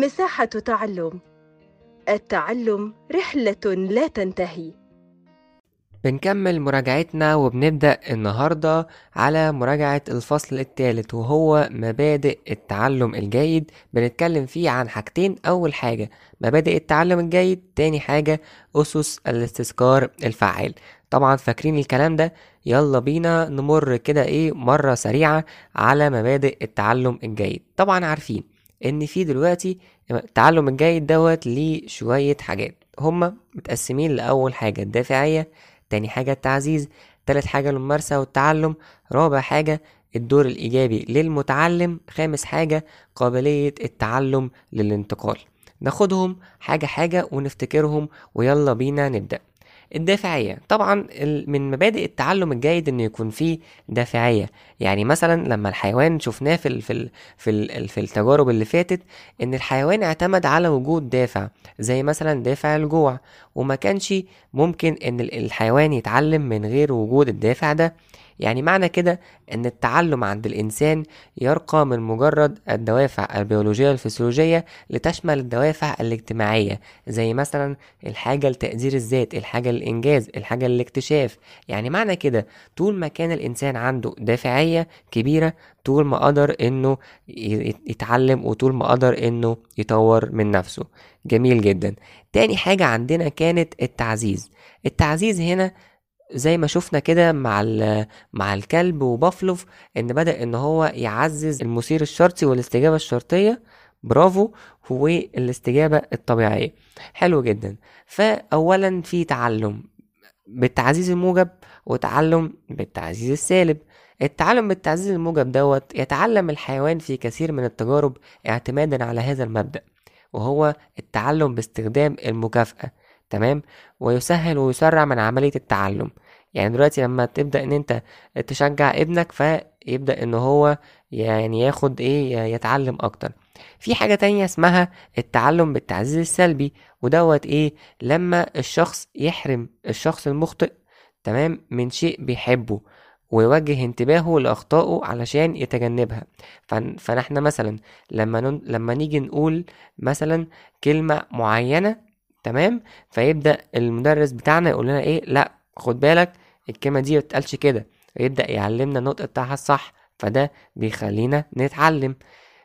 مساحة تعلم. التعلم رحلة لا تنتهي. بنكمل مراجعتنا وبنبدأ النهاردة على مراجعة الفصل الثالث وهو مبادئ التعلم الجيد. بنتكلم فيه عن حاجتين. أول حاجة مبادئ التعلم الجيد. تاني حاجة أسس الاستذكار الفعال طبعا فاكرين الكلام ده؟ يلا بينا نمر كده إيه مرة سريعة على مبادئ التعلم الجيد. طبعا عارفين. إن في دلوقتي التعلم الجيد دوت ليه شوية حاجات. هما متقسمين لأول حاجة الدافعية تاني حاجة التعزيز تالت حاجة الممارسة والتعلم رابع حاجة الدور الإيجابي للمتعلم خامس حاجة قابلية التعلم للانتقال. ناخدهم حاجة حاجة ونفتكرهم ويلا بينا نبدأ. الدافعية. طبعا من مبادئ التعلم الجيد انه يكون فيه دافعية. يعني مثلا لما الحيوان شفناه في ال في ال في ال في التجارب اللي فاتت إن الحيوان اعتمد على وجود دافع زي مثلا دافع الجوع. وما كانش ممكن إن ال- الحيوان يتعلم من غير وجود الدافع ده. يعني معنى كده إن التعلم عند الإنسان يرقى من مجرد الدوافع البيولوجية الفسيولوجية لتشمل الدوافع الاجتماعية زي مثلا الحاجة لتقدير الذات الحاجة للإنجاز الحاجة للاكتشاف. يعني معنى كده طول ما كان الإنسان عنده دافعية كبيرة طول ما قدر إنه يتعلم وطول ما قدر إنه يطور من نفسه. جميل جدا. تاني حاجة عندنا كانت التعزيز. التعزيز هنا زي ما شفنا كده مع مع الكلب وبافلوف إن بدأ إن هو يعزز المثير الشرطي والاستجابة الشرطية. برافو. والاستجابة الطبيعية. حلو جدا. فأولا في تعلم بالتعزيز الموجب وتعلم بالتعزيز السالب. التعلم بالتعزيز الموجب دوت يتعلم الحيوان في كثير من التجارب اعتمادا على هذا المبدأ وهو التعلم باستخدام المكافأة. تمام؟ ويسهل ويسرع من عملية التعلم. يعني دلوقتي لما تبدأ إن أنت تشجع ابنك فيبدأ إن هو يعني ياخد إيه يتعلم أكتر. في حاجة تانية اسمها التعلم بالتعزيز السلبي ودوت إيه لما الشخص يحرم الشخص المخطئ تمام من شيء بيحبه ويوجه انتباهه لأخطائه علشان يتجنبها. فن- فنحن مثلا لما نن... لما نيجي نقول مثلا كلمة معينة تمام؟ فيبدأ المدرس بتاعنا يقول لنا إيه؟ لأ خد بالك الكلمة دي متقالش كده. ويبدأ يعلمنا النطق بتاعها الصح فده بيخلينا نتعلم.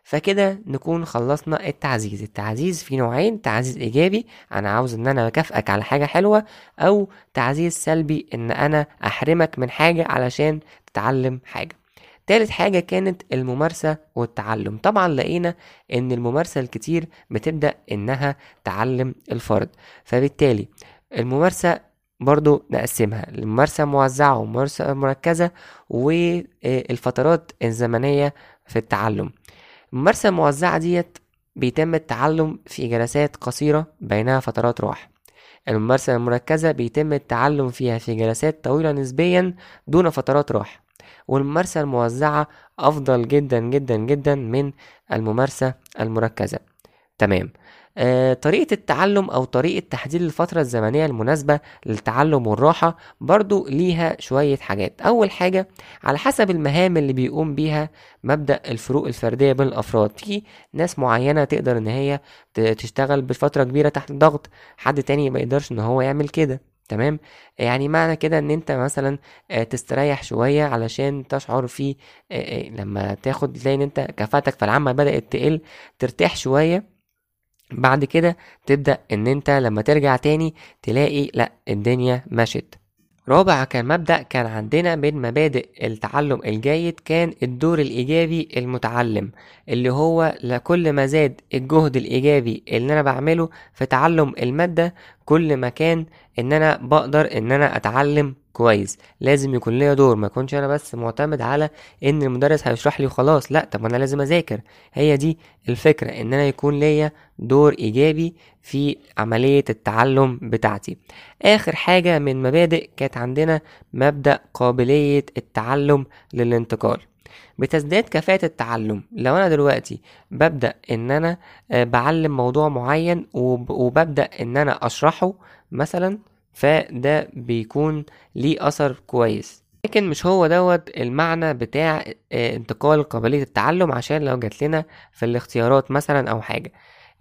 فكده نكون خلصنا التعزيز. التعزيز في نوعين تعزيز إيجابي أنا عاوز إن أنا أكافئك على حاجة حلوة أو تعزيز سلبي إن أنا أحرمك من حاجة علشان تتعلم حاجة. تالت حاجة كانت الممارسة والتعلم. طبعا لقينا إن الممارسة الكتير بتبدأ إنها تعلم الفرد. فبالتالي الممارسة برضو نقسمها. الممارسة موزعة وممارسة مركزة والفترات الزمنية في التعلم. الممارسة الموزعة ديت بيتم التعلم في جلسات قصيرة بينها فترات راحة. الممارسة المركزة بيتم التعلم فيها في جلسات طويلة نسبيا دون فترات راحة. والممارسة الموزعة أفضل جدا جدا جدا من الممارسة المركزة. تمام. آه، طريقة التعلم أو طريقة تحديد الفترة الزمنية المناسبة للتعلم والراحة برضو ليها شوية حاجات. أول حاجة على حسب المهام اللي بيقوم بيها مبدأ الفروق الفردية بين الأفراد. في ناس معينة تقدر إن هي تشتغل بفترة كبيرة تحت ضغط حد تاني ما يقدرش إن هو يعمل كده. تمام؟ يعني معنى كده إن أنت مثلا آه، تستريح شوية علشان تشعر في آه، آه، لما تاخد تلاقي إن أنت كفاءتك في العمل بدأت تقل ترتاح شوية. بعد كده تبدأ إن أنت لما ترجع تاني تلاقي لأ الدنيا مشت رابع كان مبدأ كان عندنا من مبادئ التعلم الجيد كان الدور الإيجابي المتعلم اللي هو لكل ما زاد الجهد الإيجابي اللي أنا بعمله في تعلم المادة كل ما كان إن أنا بقدر إن أنا أتعلم كويس. لازم يكون ليا دور ما يكونش أنا بس معتمد على إن المدرس هيشرح لي وخلاص. لأ طب أنا لازم أذاكر. هي دي الفكرة إن أنا يكون ليا دور إيجابي في عملية التعلم بتاعتي. آخر حاجة من مبادئ كانت عندنا مبدأ قابلية التعلم للانتقال. بتزداد كفاءة التعلم. لو أنا دلوقتي ببدأ إن أنا آه، بعلم موضوع معين وب- وببدأ إن أنا أشرحه مثلا فده بيكون ليه أثر كويس. لكن مش هو دوت المعنى بتاع آه، انتقال قابلية التعلم عشان لو جات لنا في الاختيارات مثلا أو حاجة.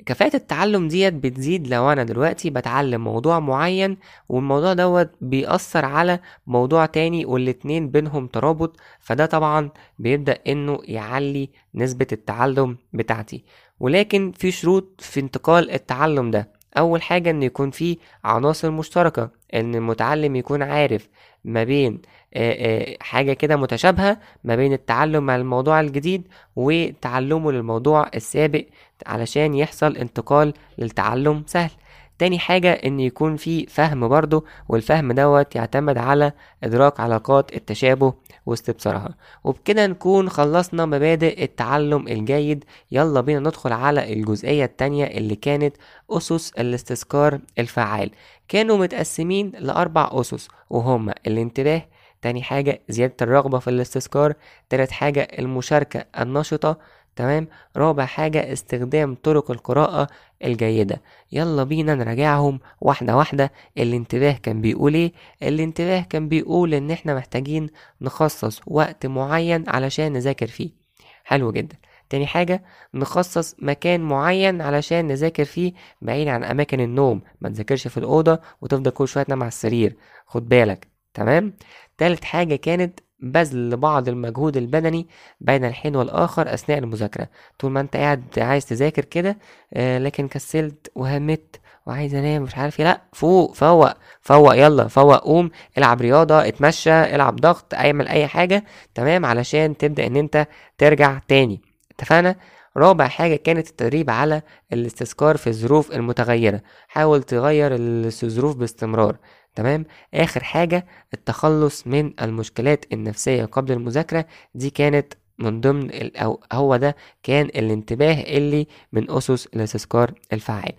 كفاءة التعلم ديت بتزيد لو أنا دلوقتي بتعلم موضوع معين والموضوع دوت بيأثر على موضوع تاني والاتنين بينهم ترابط فده طبعا بيبدأ إنه يعلي نسبة التعلم بتاعتي. ولكن في شروط في انتقال التعلم ده. أول حاجة إن يكون في عناصر مشتركة إن المتعلم يكون عارف ما بين حاجة كده متشابهة ما بين التعلم على الموضوع الجديد وتعلمه للموضوع السابق علشان يحصل انتقال للتعلم سهل. تاني حاجة إن يكون في فهم برضه والفهم دوت يعتمد على إدراك علاقات التشابه واستبصارها. وبكده نكون خلصنا مبادئ التعلم الجيد. يلا بينا ندخل على الجزئية التانية اللي كانت أسس الاستذكار الفعال. كانوا متقسمين لأربع أسس وهما الانتباه تاني حاجة زيادة الرغبة في الاستذكار. تالت حاجة المشاركة النشطة. تمام؟ رابع حاجة استخدام طرق القراءة الجيدة. يلا بينا نراجعهم واحدة واحدة. الانتباه كان بيقول إيه؟ الانتباه كان بيقول إن إحنا محتاجين نخصص وقت معين علشان نذاكر فيه. حلو جدا. تاني حاجة نخصص مكان معين علشان نذاكر فيه بعيد عن أماكن النوم. ما تذاكرش في الأوضة وتفضل كل شوية تنام على السرير. خد بالك. تمام؟ تالت حاجة كانت بذل بعض المجهود البدني بين الحين والآخر أثناء المذاكرة. طول ما أنت قاعد عايز تذاكر كده آه لكن كسلت وهمت وعايز أنام مش عارف إيه لأ فوق فوق فوق يلا فوق قوم العب رياضة اتمشى العب ضغط اعمل أي حاجة تمام؟ علشان تبدأ إن أنت ترجع تاني. اتفقنا؟ رابع حاجة كانت التدريب على الاستذكار في الظروف المتغيرة. حاول تغير الظروف باستمرار. تمام؟ آخر حاجة التخلص من المشكلات النفسية قبل المذاكرة دي كانت من ضمن أو هو ده كان الانتباه اللي من أسس الاستذكار الفعال.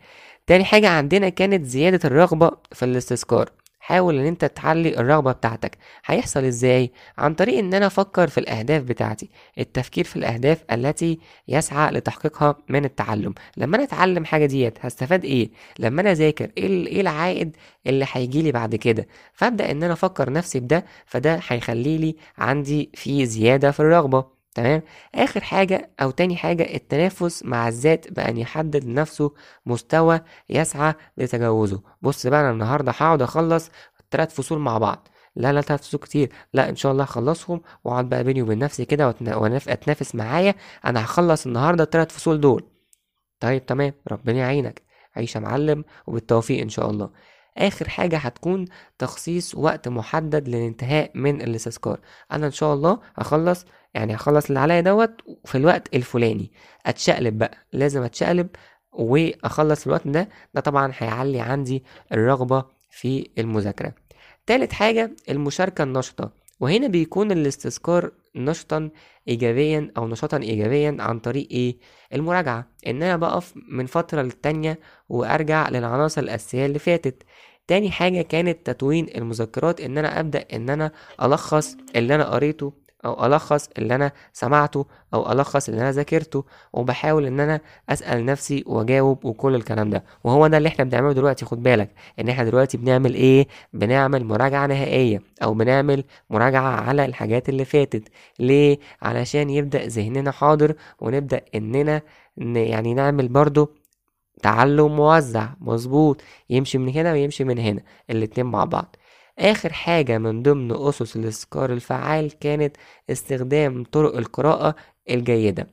تاني حاجة عندنا كانت زيادة الرغبة في الاستذكار. حاول إن أنت تعلي الرغبة بتاعتك. هيحصل إزاي؟ عن طريق إن أنا أفكر في الأهداف بتاعتي. التفكير في الأهداف التي يسعى لتحقيقها من التعلم. لما أنا أتعلم حاجة ديت هستفاد إيه؟ لما أنا أذاكر إيه إيه العائد اللي هيجيلي بعد كده؟ فأبدأ إن أنا أفكر نفسي بده فده هيخلي لي عندي في زيادة في الرغبة. تمام؟ آخر حاجة أو تاني حاجة التنافس مع الذات بأن يحدد لنفسه مستوى يسعى لتجاوزه. بص بقى أنا النهاردة هقعد أخلص تلات فصول مع بعض. لا لا تلات فصول كتير. لا إن شاء الله هخلصهم وأقعد بقى بيني وبين نفسي كده وأتنا- وأنف- أتنافس معايا. أنا هخلص النهارده التلات فصول دول. طيب تمام. ربنا يعينك. عيش يا معلم وبالتوفيق إن شاء الله. آخر حاجة هتكون تخصيص وقت محدد للانتهاء من الاستذكار أنا إن شاء الله هخلص يعني هخلص اللي عليا دوت في الوقت الفلاني. أتشقلب بقى لازم أتشقلب وأخلص الوقت ده. ده طبعا هيعلي عندي الرغبة في المذاكرة. تالت حاجة المشاركة النشطة. وهنا بيكون الاستذكار نشطا ايجابيا أو نشاطا ايجابيا عن طريق إيه؟ المراجعة. إن أنا بقف من فترة للتانية وأرجع للعناصر الأساسية اللي فاتت. تاني حاجة كانت تدوين المذكرات. إن أنا أبدأ إن أنا ألخص اللي أنا قريته أو ألخص اللي أنا سمعته أو ألخص اللي أنا ذاكرته وبحاول إن أنا أسأل نفسي وأجاوب وكل الكلام ده. وهو ده اللي إحنا بنعمله دلوقتي خد بالك إن إحنا دلوقتي بنعمل إيه؟ بنعمل مراجعة نهائية أو بنعمل مراجعة على الحاجات اللي فاتت. ليه؟ علشان يبدأ ذهننا حاضر ونبدأ إننا يعني نعمل برضو تعلم موزع مظبوط يمشي من هنا ويمشي من هنا الاتنين مع بعض. آخر حاجة من ضمن أسس الإذكار الفعال كانت استخدام طرق القراءة الجيدة.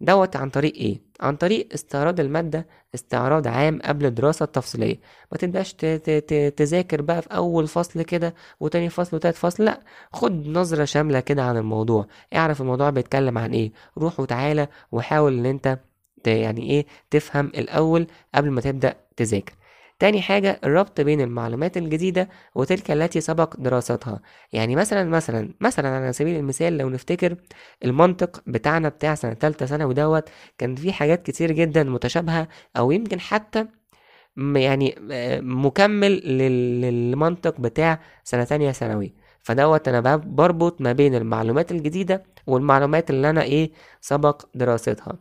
دوت عن طريق إيه؟ عن طريق استعراض المادة استعراض عام قبل الدراسة التفصيلية. ما تبداش ت- ت- ت- تذاكر بقى في أول فصل كده وتاني فصل وتالت فصل لأ خد نظرة شاملة كده عن الموضوع. اعرف الموضوع بيتكلم عن إيه. روح وتعالى وحاول إن أنت يعني إيه تفهم الأول قبل ما تبدأ تذاكر. تاني حاجة الربط بين المعلومات الجديدة وتلك التي سبق دراستها. يعني مثلا مثلا مثلا على سبيل المثال لو نفتكر المنطق بتاعنا بتاع سنة تالتة ثانوي دوت كان فيه حاجات كتير جدا متشابهة أو يمكن حتى يعني آه، مكمل لل- للمنطق بتاع سنة تانية ثانوي. فدوت أنا بربط ما بين المعلومات الجديدة والمعلومات اللي أنا إيه سبق دراستها.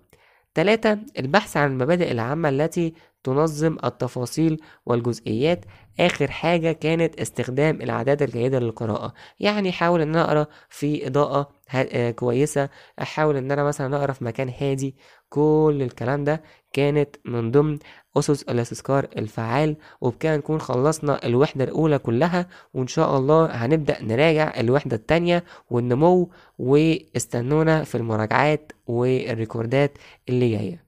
تلاتة البحث عن المبادئ العامة التي تنظم التفاصيل والجزئيات. آخر حاجة كانت استخدام العادات الجيدة للقراءة. يعني حاول إن أنا أقرأ في إضاءة آه كويسة. أحاول إن أنا مثلا أقرأ في مكان هادي. كل الكلام ده كانت من ضمن أسس الاستذكار الفعال وبكده نكون خلصنا الوحدة الأولى كلها. وإن شاء الله هنبدأ نراجع الوحدة التانية والنمو واستنونا في المراجعات والريكوردات اللي جاية.